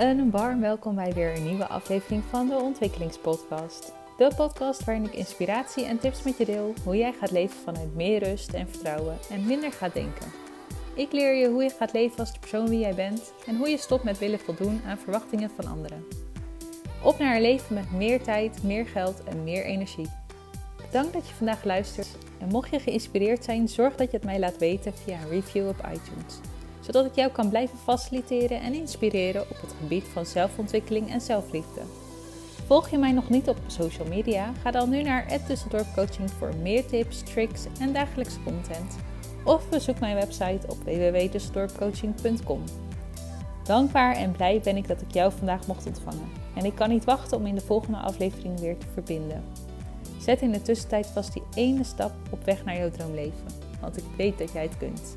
Een warm welkom bij weer een nieuwe aflevering van de Ontwikkelingspodcast. De podcast waarin ik inspiratie en tips met je deel hoe jij gaat leven vanuit meer rust en vertrouwen en minder gaat denken. Ik leer je hoe je gaat leven als de persoon wie jij bent en hoe je stopt met willen voldoen aan verwachtingen van anderen. Op naar een leven met meer tijd, meer geld en meer energie. Bedankt dat je vandaag luistert en mocht je geïnspireerd zijn, zorg dat je het mij laat weten via een review op iTunes zodat ik jou kan blijven faciliteren en inspireren op het gebied van zelfontwikkeling en zelfliefde. Volg je mij nog niet op social media? Ga dan nu naar Tusseldorp Coaching voor meer tips, tricks en dagelijkse content. Of bezoek mijn website op www.tusseldorpcoaching.com. Dankbaar en blij ben ik dat ik jou vandaag mocht ontvangen. En ik kan niet wachten om in de volgende aflevering weer te verbinden. Zet in de tussentijd vast die ene stap op weg naar jouw droomleven, want ik weet dat jij het kunt.